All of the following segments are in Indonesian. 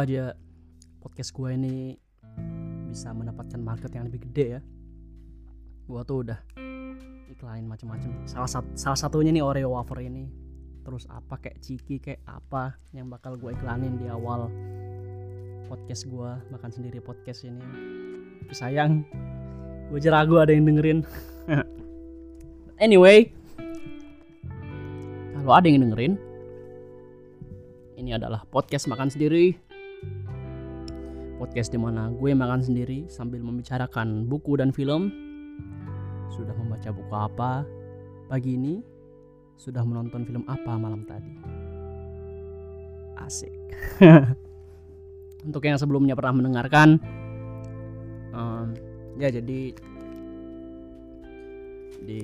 Aja podcast gue ini bisa mendapatkan market yang lebih gede ya, gue tuh udah iklanin macam-macam. Salah satu salah satunya nih Oreo wafer ini. Terus apa kayak ciki kayak apa yang bakal gue iklanin di awal podcast gue makan sendiri podcast ini. Tapi sayang, gue aja ragu ada yang dengerin. anyway, kalau ada yang dengerin, ini adalah podcast makan sendiri. Podcast di mana gue makan sendiri sambil membicarakan buku dan film. Sudah membaca buku apa pagi ini? Sudah menonton film apa malam tadi? Asik. Untuk yang sebelumnya pernah mendengarkan, um, ya jadi di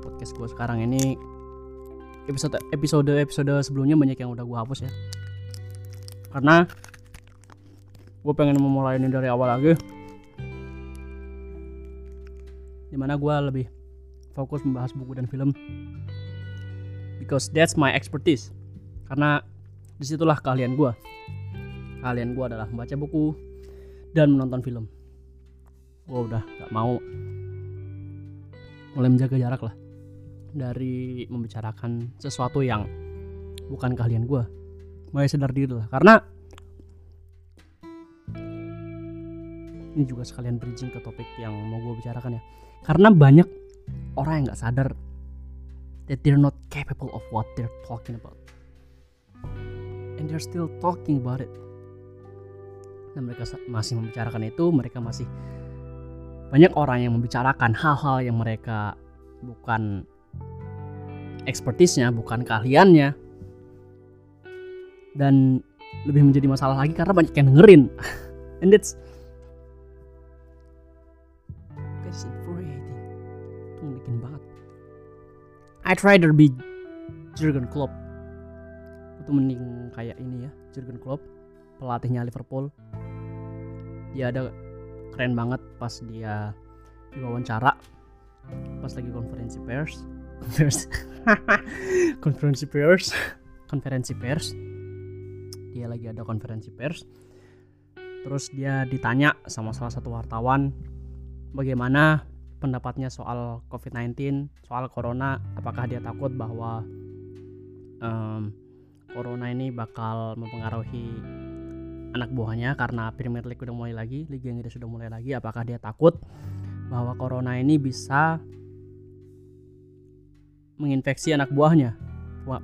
podcast gue sekarang ini episode episode episode sebelumnya banyak yang udah gue hapus ya karena gue pengen memulai ini dari awal lagi. Di mana gue lebih fokus membahas buku dan film. Because that's my expertise. Karena di situlah keahlian gue keahlian gue adalah membaca buku dan menonton film. Gue udah gak mau. Mulai menjaga jarak lah dari membicarakan sesuatu yang bukan keahlian gue mulai sadar diri lah. Karena ini juga sekalian bridging ke topik yang mau gue bicarakan ya karena banyak orang yang nggak sadar that they're not capable of what they're talking about and they're still talking about it dan mereka masih membicarakan itu mereka masih banyak orang yang membicarakan hal-hal yang mereka bukan ekspertisnya, bukan keahliannya. Dan lebih menjadi masalah lagi karena banyak yang dengerin. And that's I'd rather be Jurgen Klopp. Itu mending kayak ini ya, Jurgen Klopp, pelatihnya Liverpool. Dia ada keren banget pas dia diwawancara pas lagi konferensi pers. Konferensi pers. Konferensi pers. Dia lagi ada konferensi pers. Terus dia ditanya sama salah satu wartawan bagaimana pendapatnya soal COVID-19 soal corona apakah dia takut bahwa um, corona ini bakal mempengaruhi anak buahnya karena Premier League udah mulai lagi, Liga Inggris sudah mulai lagi, apakah dia takut bahwa corona ini bisa menginfeksi anak buahnya,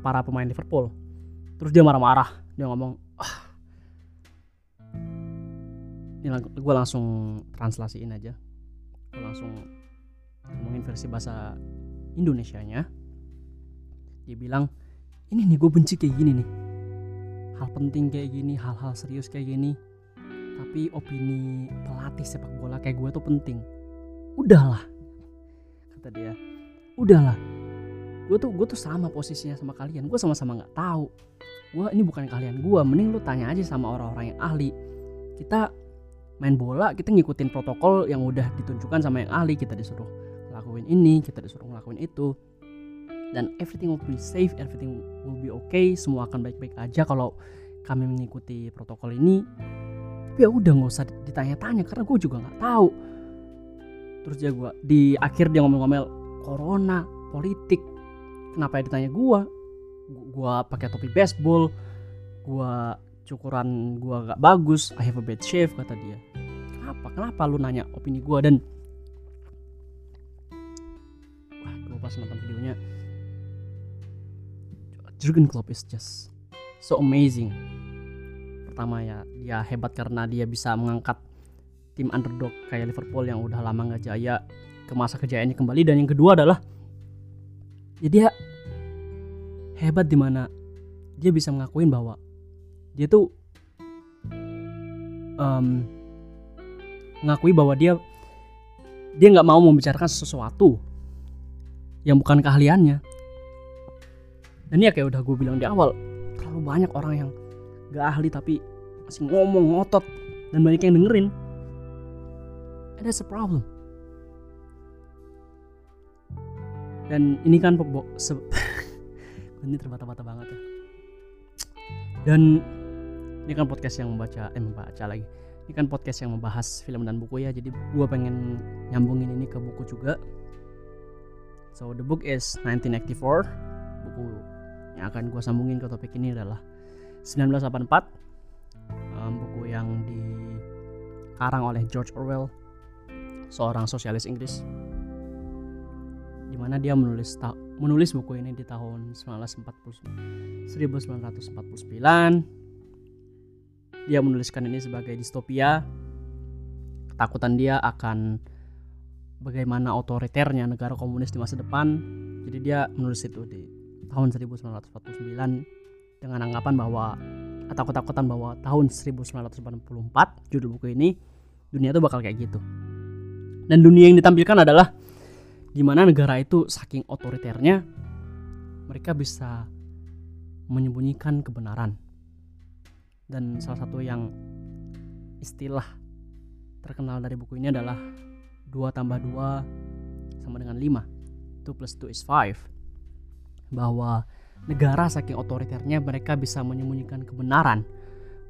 para pemain Liverpool. Terus dia marah-marah, dia ngomong, ah, ini gue langsung translasiin aja, gue langsung ngomongin versi bahasa Indonesia-nya. Dia bilang, ini nih gue benci kayak gini nih. Hal penting kayak gini hal-hal serius kayak gini. Tapi opini pelatih sepak bola kayak gue tuh penting. Udahlah kata dia. Udahlah. Gue tuh gue tuh sama posisinya sama kalian. Gue sama-sama nggak tahu. Gue ini bukan kalian gue mending lu tanya aja sama orang-orang yang ahli. Kita main bola kita ngikutin protokol yang udah ditunjukkan sama yang ahli kita disuruh lakuin ini kita disuruh ngelakuin itu dan everything will be safe, everything will be okay, semua akan baik-baik aja kalau kami mengikuti protokol ini. Tapi ya udah nggak usah ditanya-tanya karena gue juga nggak tahu. Terus dia gue di akhir dia ngomel-ngomel corona, politik. Kenapa ya ditanya gue? Gue pakai topi baseball, gue cukuran gue gak bagus, I have a bad shave kata dia. Kenapa? Kenapa lu nanya opini gue dan pas nonton videonya. Jurgen Klopp is just so amazing. Pertama ya dia hebat karena dia bisa mengangkat tim underdog kayak Liverpool yang udah lama nggak jaya ke masa kejayaannya kembali. Dan yang kedua adalah ya dia hebat di mana dia bisa mengakuin bahwa dia tuh um, mengakui bahwa dia dia nggak mau membicarakan sesuatu yang bukan keahliannya. Dan ya kayak udah gue bilang di awal terlalu banyak orang yang gak ahli tapi masih ngomong ngotot dan banyak yang dengerin. That's a problem. Dan ini kan pebo- ini terbata-bata banget ya. Dan ini kan podcast yang membaca eh membaca lagi. Ini kan podcast yang membahas film dan buku ya jadi gua pengen nyambungin ini ke buku juga so the book is 1984 buku yang akan gua sambungin ke topik ini adalah 1984 um, buku yang dikarang oleh George Orwell seorang sosialis Inggris di mana dia menulis menulis buku ini di tahun 1940 1949 dia menuliskan ini sebagai distopia. Ketakutan dia akan bagaimana otoriternya negara komunis di masa depan. Jadi dia menulis itu di tahun 1949 dengan anggapan bahwa atau ketakutan bahwa tahun 1984 judul buku ini dunia itu bakal kayak gitu. Dan dunia yang ditampilkan adalah di mana negara itu saking otoriternya mereka bisa menyembunyikan kebenaran. Dan salah satu yang istilah terkenal dari buku ini adalah 2 tambah 2 sama dengan 5 2 plus 2 is 5 bahwa negara saking otoriternya mereka bisa menyembunyikan kebenaran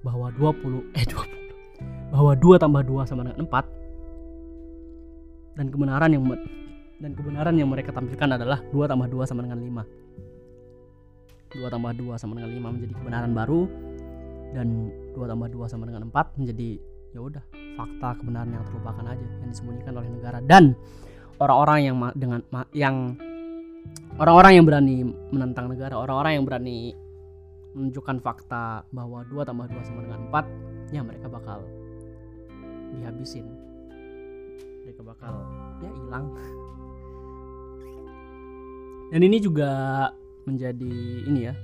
bahwa 20 eh 20 bahwa 2 tambah 2 sama dengan 4 dan kebenaran yang dan kebenaran yang mereka tampilkan adalah 2 tambah 2 sama dengan 5 2 tambah 2 sama dengan 5 menjadi kebenaran baru. Dan 2 tambah 2 sama dengan 4 menjadi ya udah fakta kebenaran yang terlupakan aja yang disembunyikan oleh negara. Dan orang-orang yang dengan yang orang-orang yang berani menentang negara orang-orang yang berani menunjukkan fakta bahwa 2 tambah 2 sama dengan 4 ya mereka bakal dihabisin. Mereka bakal ya hilang. Dan ini juga menjadi ini ya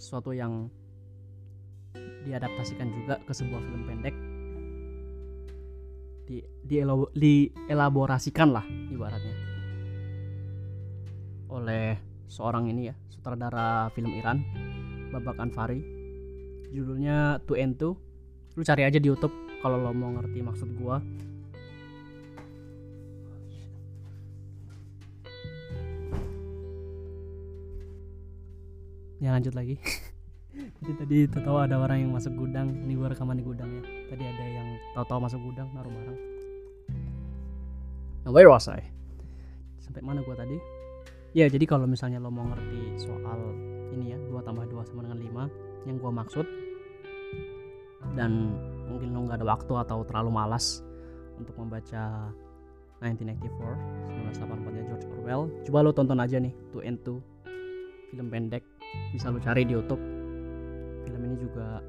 sesuatu yang diadaptasikan juga ke sebuah film pendek. Di dielaborasikan lah ibaratnya. Oleh seorang ini ya sutradara film Iran Babak Anfari. Judulnya Two and Two lu cari aja di YouTube kalau lo mau ngerti maksud gua. Ya lanjut lagi jadi tadi tahu ada orang yang masuk gudang. Ini gua rekaman di gudang ya. Tadi ada yang tahu-tahu masuk gudang naruh barang. Nah where was I? Sampai mana gua tadi? Ya jadi kalau misalnya lo mau ngerti soal ini ya 2 tambah 2 sama dengan 5 yang gua maksud dan mungkin lo nggak ada waktu atau terlalu malas untuk membaca 1984 1984 ya George Orwell coba lo tonton aja nih 2 and 2 film pendek bisa lo cari di YouTube film ini juga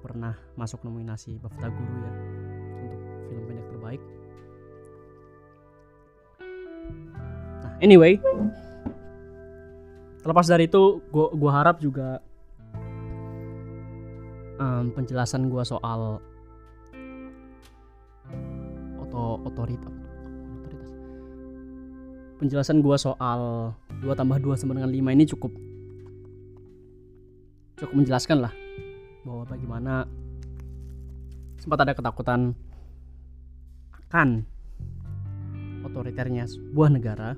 pernah masuk nominasi BAFTA Guru ya untuk film pendek terbaik. Nah anyway terlepas dari itu gua gua harap juga um, penjelasan gua soal oto otoritas. Penjelasan gua soal 2 tambah 2 sama dengan 5 ini cukup cukup menjelaskan lah bahwa bagaimana sempat ada ketakutan akan otoriternya sebuah negara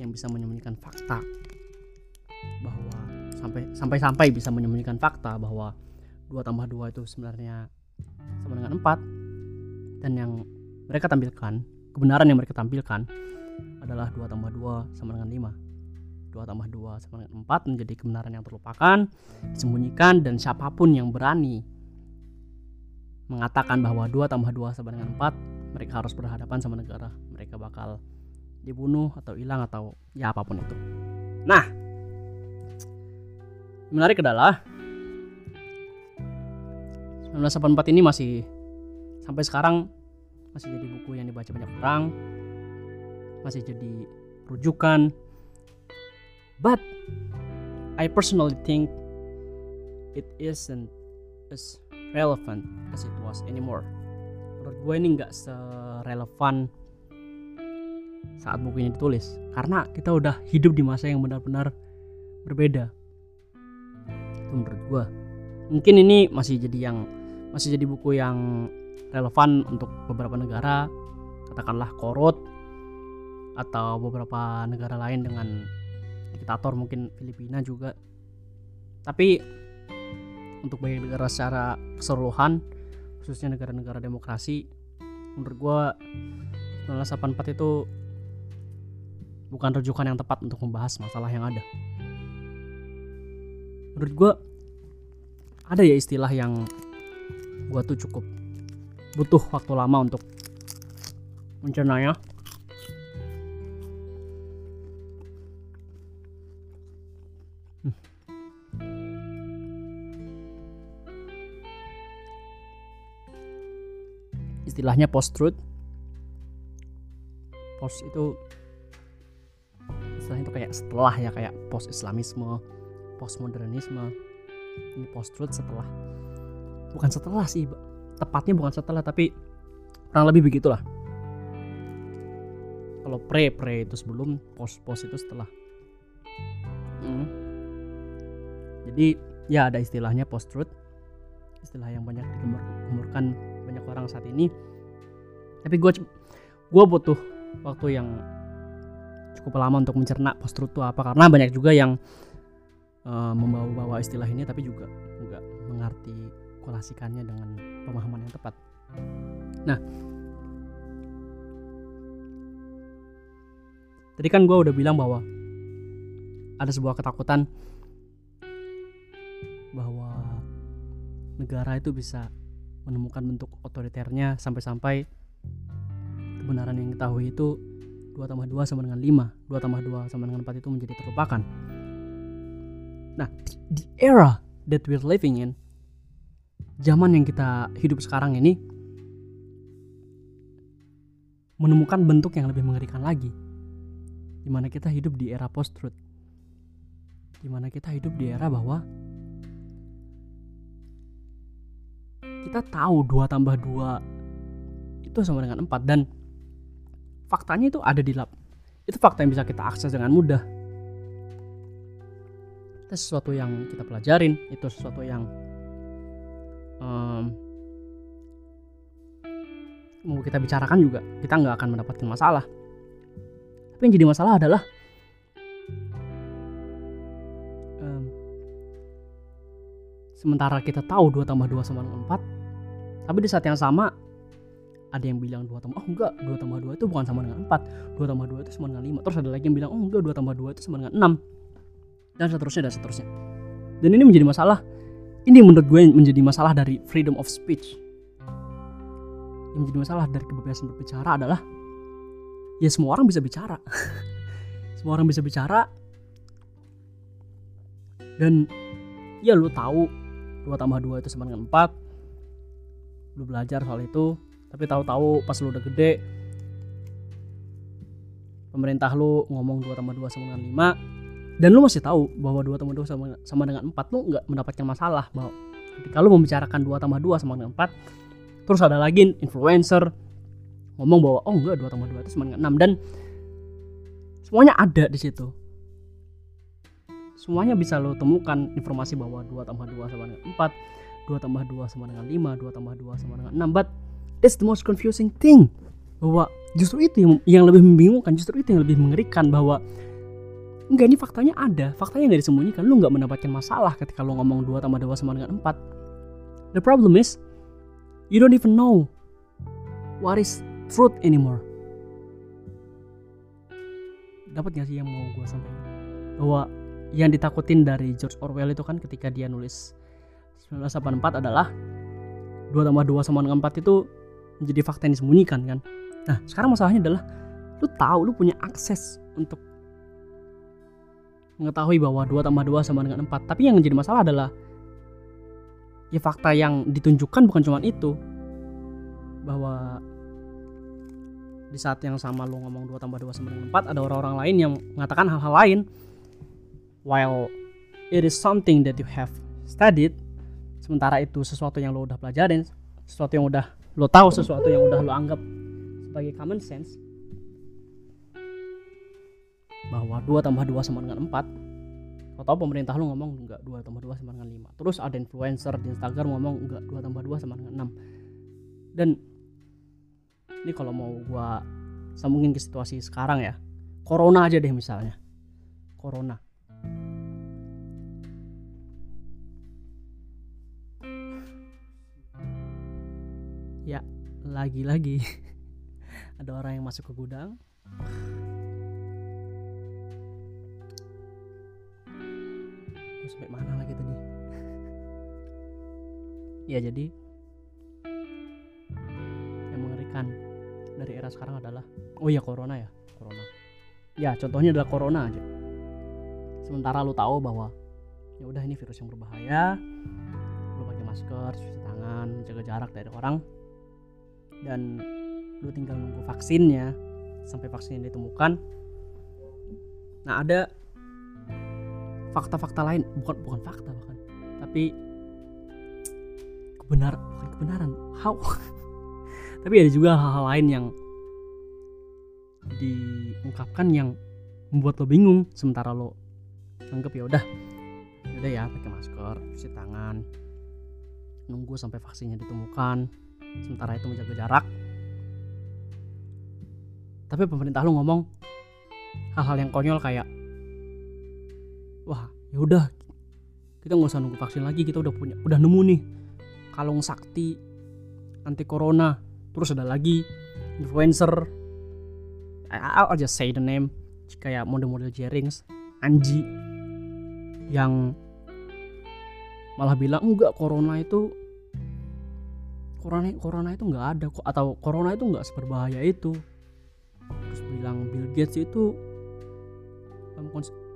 yang bisa menyembunyikan fakta bahwa sampai sampai sampai bisa menyembunyikan fakta bahwa 2 tambah 2 itu sebenarnya sama dengan 4 dan yang mereka tampilkan kebenaran yang mereka tampilkan adalah 2 tambah 2 sama dengan 5 2 tambah 2 sama dengan 4 menjadi kebenaran yang terlupakan, disembunyikan dan siapa pun yang berani mengatakan bahwa 2 tambah 2 sama dengan 4 mereka harus berhadapan sama negara. Mereka bakal dibunuh atau hilang atau ya apa pun itu. Nah, menarik adalah 1984 ini masih sampai sekarang masih jadi buku yang dibaca banyak orang, masih jadi rujukan But I personally think it isn't as relevant as it was anymore. Menurut gue ini nggak serelevan saat buku ini ditulis karena kita udah hidup di masa yang benar-benar berbeda. Itu menurut gue. Mungkin ini masih jadi yang masih jadi buku yang relevan untuk beberapa negara, katakanlah Korut atau beberapa negara lain dengan diktator mungkin Filipina juga. Tapi untuk banyak negara secara keseluruhan khususnya negara-negara demokrasi menurut gue 1984 itu bukan rujukan yang tepat untuk membahas masalah yang ada. Menurut gue ada ya istilah yang gue tuh cukup butuh waktu lama untuk mencernanya istilahnya post truth post itu istilahnya itu kayak setelah ya kayak post islamisme post modernisme ini post truth setelah. Bukan setelah sih tepatnya bukan setelah tapi kurang lebih begitulah. Kalau pre pre itu sebelum post post itu setelah. Hmm. jadi ya ada istilahnya post truth istilah yang banyak digemurkan banyak orang saat ini tapi gue gue butuh waktu yang cukup lama untuk mencerna post truth itu apa karena banyak juga yang uh, membawa-bawa istilah ini tapi juga nggak mengerti kolasikannya dengan pemahaman yang tepat. Nah, tadi kan gue udah bilang bahwa ada sebuah ketakutan bahwa negara itu bisa menemukan bentuk otoriternya sampai-sampai kebenaran yang diketahui itu 2 tambah 2 sama dengan 5 2 tambah 2 sama dengan 4 itu menjadi terlupakan. Nah the era that we're living in zaman yang kita hidup sekarang ini menemukan bentuk yang lebih mengerikan lagi. Di mana kita hidup di era post-truth. Di mana kita hidup di era bahwa kita tahu 2 tambah 2 itu sama dengan 4 dan faktanya itu ada di lab itu fakta yang bisa kita akses dengan mudah. Itu sesuatu yang kita pelajarin itu sesuatu yang um, mau kita bicarakan juga kita nggak akan mendapatkan masalah. Tapi yang jadi masalah adalah um, sementara kita tahu 2 tambah 2 sama dengan 4 tapi di saat yang sama ada yang bilang 2 tambah oh enggak 2 tambah 2 itu bukan sama dengan 4 2 tambah 2 itu sama dengan 5 terus ada lagi yang bilang oh enggak 2 tambah 2 itu sama dengan 6 dan seterusnya dan seterusnya. Dan ini menjadi masalah ini menurut gue menjadi masalah dari freedom of speech. Yang menjadi masalah dari kebebasan berbicara adalah ya semua orang bisa bicara. Semua orang bisa bicara. Dan ya lu tahu 2 tambah 2 itu sama dengan 4 lu belajar soal itu tapi tahu-tahu pas lu udah gede pemerintah lu ngomong 2 tambah 2 sama dengan 5 dan lu masih tahu bahwa 2 tambah 2 sama, sama dengan 4 lu nggak mendapatkan masalah bahwa ketika lu membicarakan 2 tambah 2 sama dengan 4 terus ada lagi influencer ngomong bahwa oh enggak 2 tambah 2 itu sama dengan 6 dan semuanya ada di situ. Semuanya bisa lo temukan informasi bahwa 2 tambah 2 sama dengan 4 2 tambah 2 sama dengan 5 2 tambah 2 sama dengan 6 but that's the most confusing thing. Bahwa justru itu yang, yang lebih membingungkan justru itu yang lebih mengerikan bahwa enggak ini faktanya ada. Faktanya nggak disembunyikan lu nggak mendapatkan masalah ketika lu ngomong 2 tambah 2 sama dengan 4 the problem is you don't even know what is truth anymore. Dapat gak sih yang mau gue sampaikan? Bahwa yang ditakutin dari George Orwell itu kan ketika dia nulis 1984 adalah 2 tambah 2 sama dengan 4 itu menjadi fakta yang disembunyikan kan? Nah sekarang masalahnya adalah lu tahu lu punya akses untuk mengetahui bahwa 2 tambah 2 sama dengan 4 tapi yang menjadi masalah adalah ya fakta yang ditunjukkan bukan cuma itu bahwa di saat yang sama lu ngomong 2 tambah 2 sama dengan 4 ada orang-orang lain yang mengatakan hal-hal lain. While it is something that you have studied sementara itu sesuatu yang lo udah pelajarin sesuatu yang udah lo tahu sesuatu yang udah lo anggap sebagai common sense bahwa 2 tambah 2 sama dengan 4 atau pemerintah lo ngomong enggak 2 tambah 2 sama dengan 5 terus ada influencer di Instagram ngomong enggak 2 tambah 2 sama dengan 6 dan ini kalau mau gua sambungin ke situasi sekarang ya. Corona aja deh misalnya. Corona ya lagi-lagi. Ada orang yang masuk ke gudang. Gua sampai mana lagi tadi? Ya jadi yang mengerikan dari era sekarang adalah oh ya corona ya corona. Ya contohnya adalah corona aja. Sementara lu tahu bahwa ya udah ini virus yang berbahaya. Lu pakai masker cuci tangan menjaga jarak dari orang dan lu tinggal nunggu vaksinnya. Sampai vaksinnya ditemukan. Nah ada fakta-fakta lain. Bukan bukan fakta bahkan. Tapi kebenar bukan kebenaran. How? Tapi ada juga hal-hal lain yang diungkapkan yang membuat lo bingung. Sementara lo anggap ya udah ya udah ya pakai masker cuci tangan nunggu sampai vaksinnya ditemukan sementara itu menjaga jarak. Tapi pemerintah lu ngomong hal-hal yang konyol kayak wah ya udah kita nggak usah nunggu vaksin lagi kita udah punya udah nemu nih kalung sakti anti corona. Terus ada lagi influencer I'll just say the name kayak model-model Jerings Anji yang malah bilang enggak corona itu corona corona itu nggak ada kok atau corona itu nggak seberbahaya itu. Terus bilang Bill Gates itu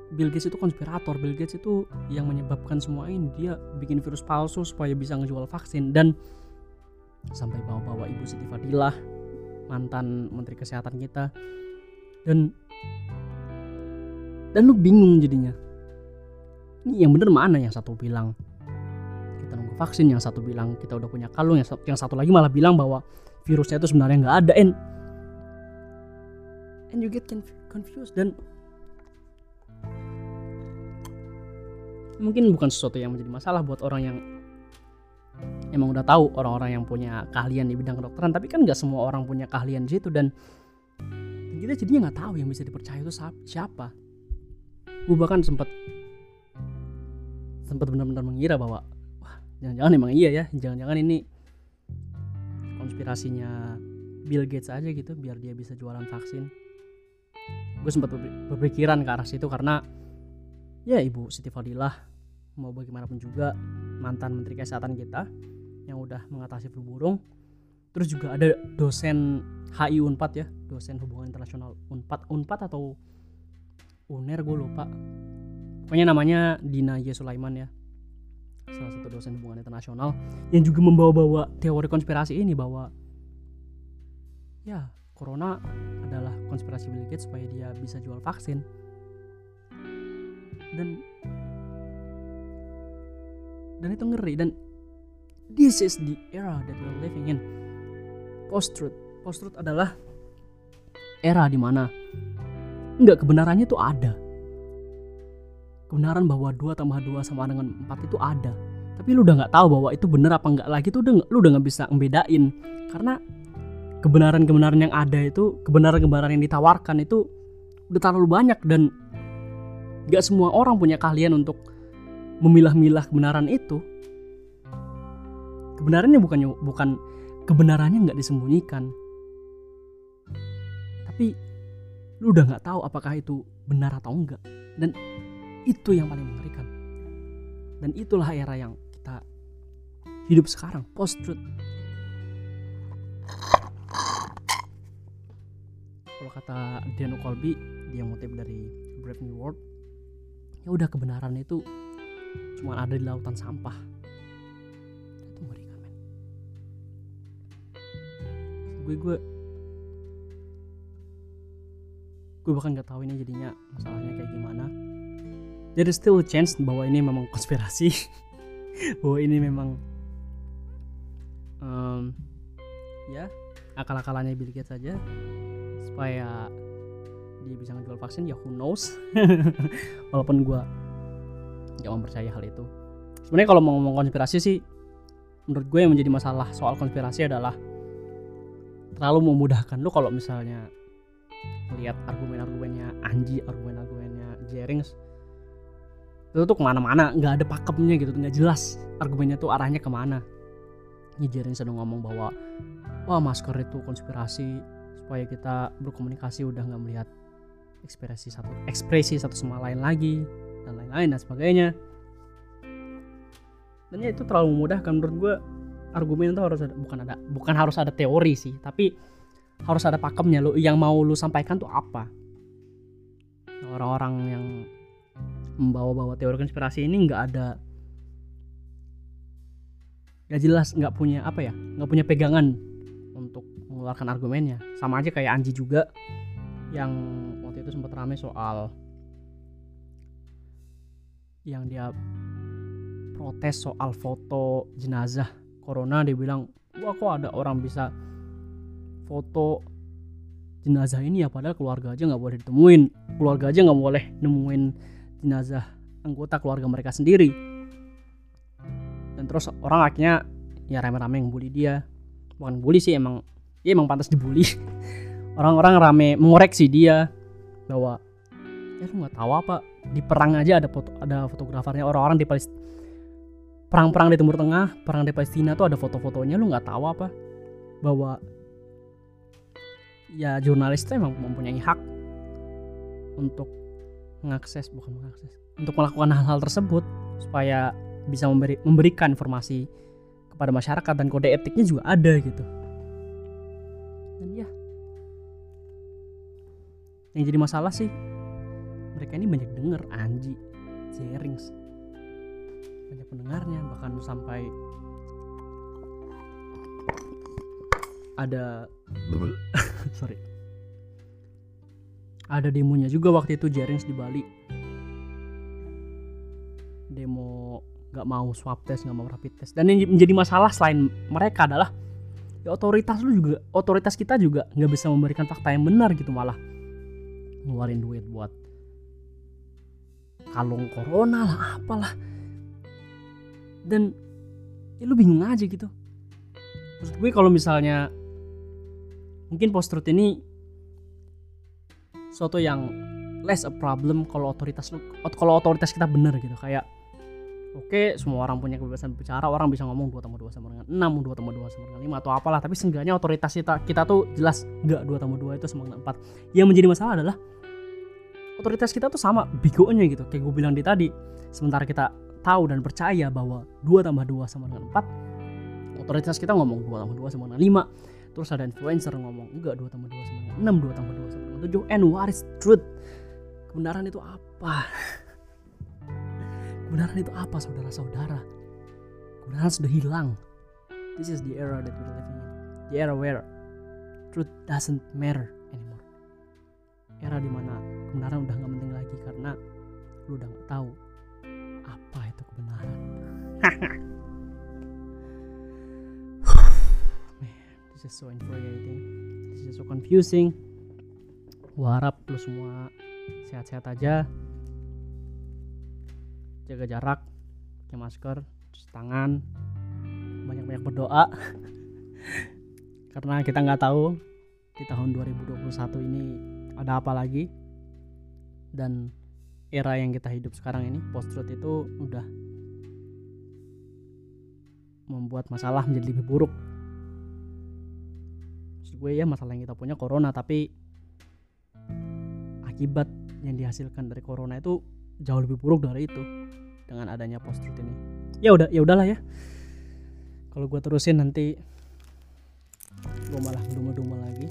Bill Gates itu konspirator. Bill Gates itu yang menyebabkan semua ini. Dia bikin virus palsu supaya bisa ngejual vaksin. Dan sampai bawa-bawa Ibu Siti Fadilah mantan Menteri Kesehatan kita. Dan dan lu bingung jadinya. Ini yang bener mana yang satu bilang vaksin yang satu bilang kita udah punya kalung yang satu, yang satu lagi malah bilang bahwa virusnya itu sebenarnya nggak ada and and you get conf- confused. Dan mungkin bukan sesuatu yang menjadi masalah buat orang yang emang udah tahu orang-orang yang punya keahlian di bidang kedokteran tapi kan nggak semua orang punya keahlian di situ dan kita jadinya nggak tahu yang bisa dipercaya itu siapa. Gue bahkan sempat sempat benar-benar mengira bahwa jangan-jangan emang iya ya jangan-jangan ini konspirasinya Bill Gates aja gitu biar dia bisa jualan vaksin. Gue sempat berpi- berpikiran ke arah situ karena ya ibu Siti Fadilah mau bagaimanapun juga mantan menteri kesehatan kita yang udah mengatasi flu burung. Terus juga ada dosen HI Unpad ya dosen hubungan internasional Unpad Unpad atau UNER gue lupa. Pokoknya namanya Dina Y Sulaiman ya salah satu dosen hubungan internasional yang juga membawa-bawa teori konspirasi ini bahwa ya corona adalah konspirasi Bill Gates supaya dia bisa jual vaksin. Dan dan itu ngeri dan this is the era that we're living in. Post truth post truth adalah era di mana enggak kebenarannya itu ada kebenaran bahwa 2 tambah 2 sama dengan 4 itu ada. Tapi lu udah nggak tahu bahwa itu bener apa enggak lagi tuh udah nggak- lu udah nggak bisa ngebedain. Karena kebenaran-kebenaran yang ada itu kebenaran-kebenaran yang ditawarkan itu udah terlalu banyak dan nggak semua orang punya keahlian untuk memilah-milah kebenaran itu. Kebenarannya bukan bukan kebenarannya nggak disembunyikan. Tapi lu udah nggak tahu apakah itu benar atau enggak dan itu yang paling mengerikan. Dan itulah era yang kita hidup sekarang post truth kalau kata Dan Colby dia ngutip dari Brave New World ya udah kebenaran itu cuma ada di lautan sampah. Itu mengerikan men. Gue gue gue bahkan nggak tahu ini jadinya masalahnya kayak gimana is still chance bahwa ini memang konspirasi. Bahwa ini memang em, ya akal-akalannya Bill Gates saja. Supaya dia bisa ngejual vaksin ya who knows. Walaupun gue gak mempercayai hal itu. Sebenarnya kalau mau ngomong konspirasi sih menurut gue yang menjadi masalah soal konspirasi adalah terlalu memudahkan lu kalau misalnya lihat argumen-argumennya Anji argumen-argumennya Jerings itu tuh ke mana-mana nggak ada pakemnya gitu nggak jelas argumennya tuh arahnya ke mana. Jerings sedang ngomong bahwa wah masker itu konspirasi supaya kita berkomunikasi udah nggak melihat ekspresi satu ekspresi satu sama lain lagi dan lain-lain dan sebagainya. Dan ya itu terlalu mudah kan menurut gue argumen itu harus ada bukan ada bukan harus ada teori sih tapi harus ada pakemnya. Lo yang mau lu sampaikan tuh apa? Orang-orang yang membawa-bawa teori konspirasi ini nggak ada nggak jelas nggak punya apa ya nggak punya pegangan untuk mengeluarkan argumennya. Sama aja kayak Anji juga yang waktu itu sempat rame soal yang dia protes soal foto jenazah corona. Dia bilang wah kok ada orang bisa foto jenazah ini ya padahal keluarga aja nggak boleh ditemuin. Keluarga aja nggak boleh nemuin jenazah anggota keluarga mereka sendiri. Dan terus orang akhirnya ya rame-rame yang bully dia. Bukan bully sih emang dia emang pantas dibully. Orang-orang rame mengoreksi dia bahwa ya lu nggak tahu apa di perang aja ada foto ada fotografernya orang-orang di Palestina perang-perang di Timur Tengah perang di Palestina tuh ada foto-fotonya lu nggak tahu apa. Bahwa ya jurnalis itu emang mempunyai hak untuk mengakses bukan mengakses untuk melakukan hal-hal tersebut supaya bisa memberi, memberikan informasi kepada masyarakat dan kode etiknya juga ada gitu. Dan ya. Yang jadi masalah sih mereka ini banyak denger Anji Jerings banyak pendengarnya bahkan sampai ada sorry ada demonya juga waktu itu Jerings di Bali. Demo nggak mau swab test nggak mau rapid test. Dan yang menjadi masalah selain mereka adalah ya otoritas lu juga otoritas kita juga nggak bisa memberikan fakta yang benar gitu malah. Ngeluarin duit buat kalung corona lah apalah. Dan ya lu bingung aja gitu. Maksud gue kalau misalnya mungkin post truth ini suatu yang less a problem kalau otoritas kalau otoritas kita bener gitu. Kayak oke semua orang punya kebebasan bicara orang bisa ngomong 2 tambah 2 sama dengan 6 2 tambah 2 sama dengan 5 atau apalah. Tapi seenggaknya otoritas kita kita tuh jelas enggak 2 tambah 2 itu sama dengan 4 yang menjadi masalah adalah otoritas kita tuh sama bigonya gitu. Kayak gue bilang di tadi sementara kita tahu dan percaya bahwa 2 tambah 2 sama dengan 4 otoritas kita ngomong 2 tambah 2 sama dengan 5 terus ada influencer ngomong enggak 2 tambah 2 sama dengan 6 2 tambah 2 sama 7 and what is truth? Kebenaran itu apa? Kebenaran itu apa saudara-saudara? Kebenaran sudah hilang. This is the era that we're living in. The era where truth doesn't matter anymore. Era di mana kebenaran udah nggak penting lagi karena lu udah nggak tahu apa itu kebenaran. Man this is so infuriating. This is so confusing gua harap lu semua sehat-sehat aja. Jaga jarak pakai masker cuci tangan banyak-banyak berdoa. Karena kita nggak tahu di tahun 2021 ini ada apa lagi. Dan era yang kita hidup sekarang ini post truth itu udah membuat masalah menjadi lebih buruk. Maksud gue ya masalah yang kita punya corona tapi akibat yang dihasilkan dari corona itu jauh lebih buruk dari itu dengan adanya post truth ini. Ya udah ya udahlah ya. Kalau gue terusin nanti gue malah duma-duma lagi.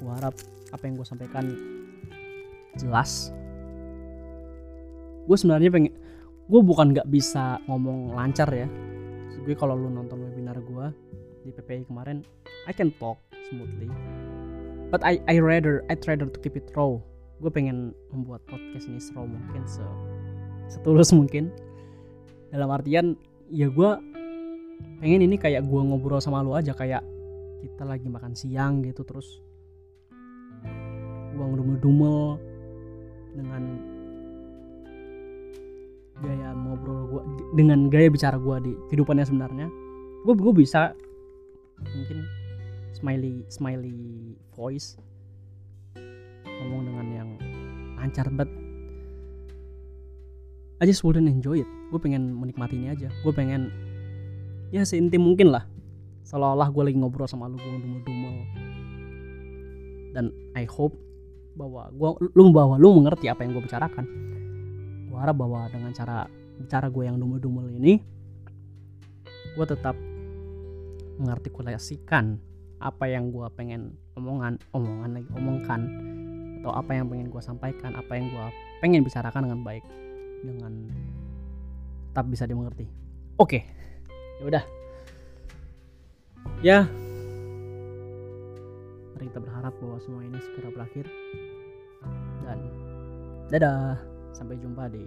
Gue harap apa yang gue sampaikan jelas. Gue sebenarnya pengen gue bukan nggak bisa ngomong lancar ya. Gue kalau lu nonton webinar gue di PPI kemarin I can talk smoothly but I I rather I rather to keep it raw. Gue pengen membuat podcast ini seru mungkin se setulus mungkin. Dalam artian ya gue pengen ini kayak gue ngobrol sama lu aja kayak kita lagi makan siang gitu terus gue ngedumel-dumel dengan gaya ngobrol gue dengan gaya bicara gue di kehidupannya sebenarnya. Gue gue bisa mungkin smiley smiley voice. Ngomong dengan yang lancar banget. I just wouldn't enjoy it. Gue pengen menikmati ini aja. Gue pengen ya seintim mungkin lah. Seolah-olah gue lagi ngobrol sama lu gue ngedumel-dumel dan I hope bahwa gua lu bahwa lu mengerti apa yang gue bicarakan. Gue harap bahwa dengan cara bicara gue yang dumel-dumel ini gue tetap mengartikulasikan apa yang gue pengen omongan omongan lagi omongkan atau apa yang pengen gue sampaikan apa yang gue pengen bicarakan dengan baik dengan tetap bisa dimengerti. Oke. Ya udah. Ya. Mari kita berharap bahwa semua ini segera berakhir. Dan dadah. Sampai jumpa di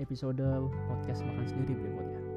episode podcast makan sendiri berikutnya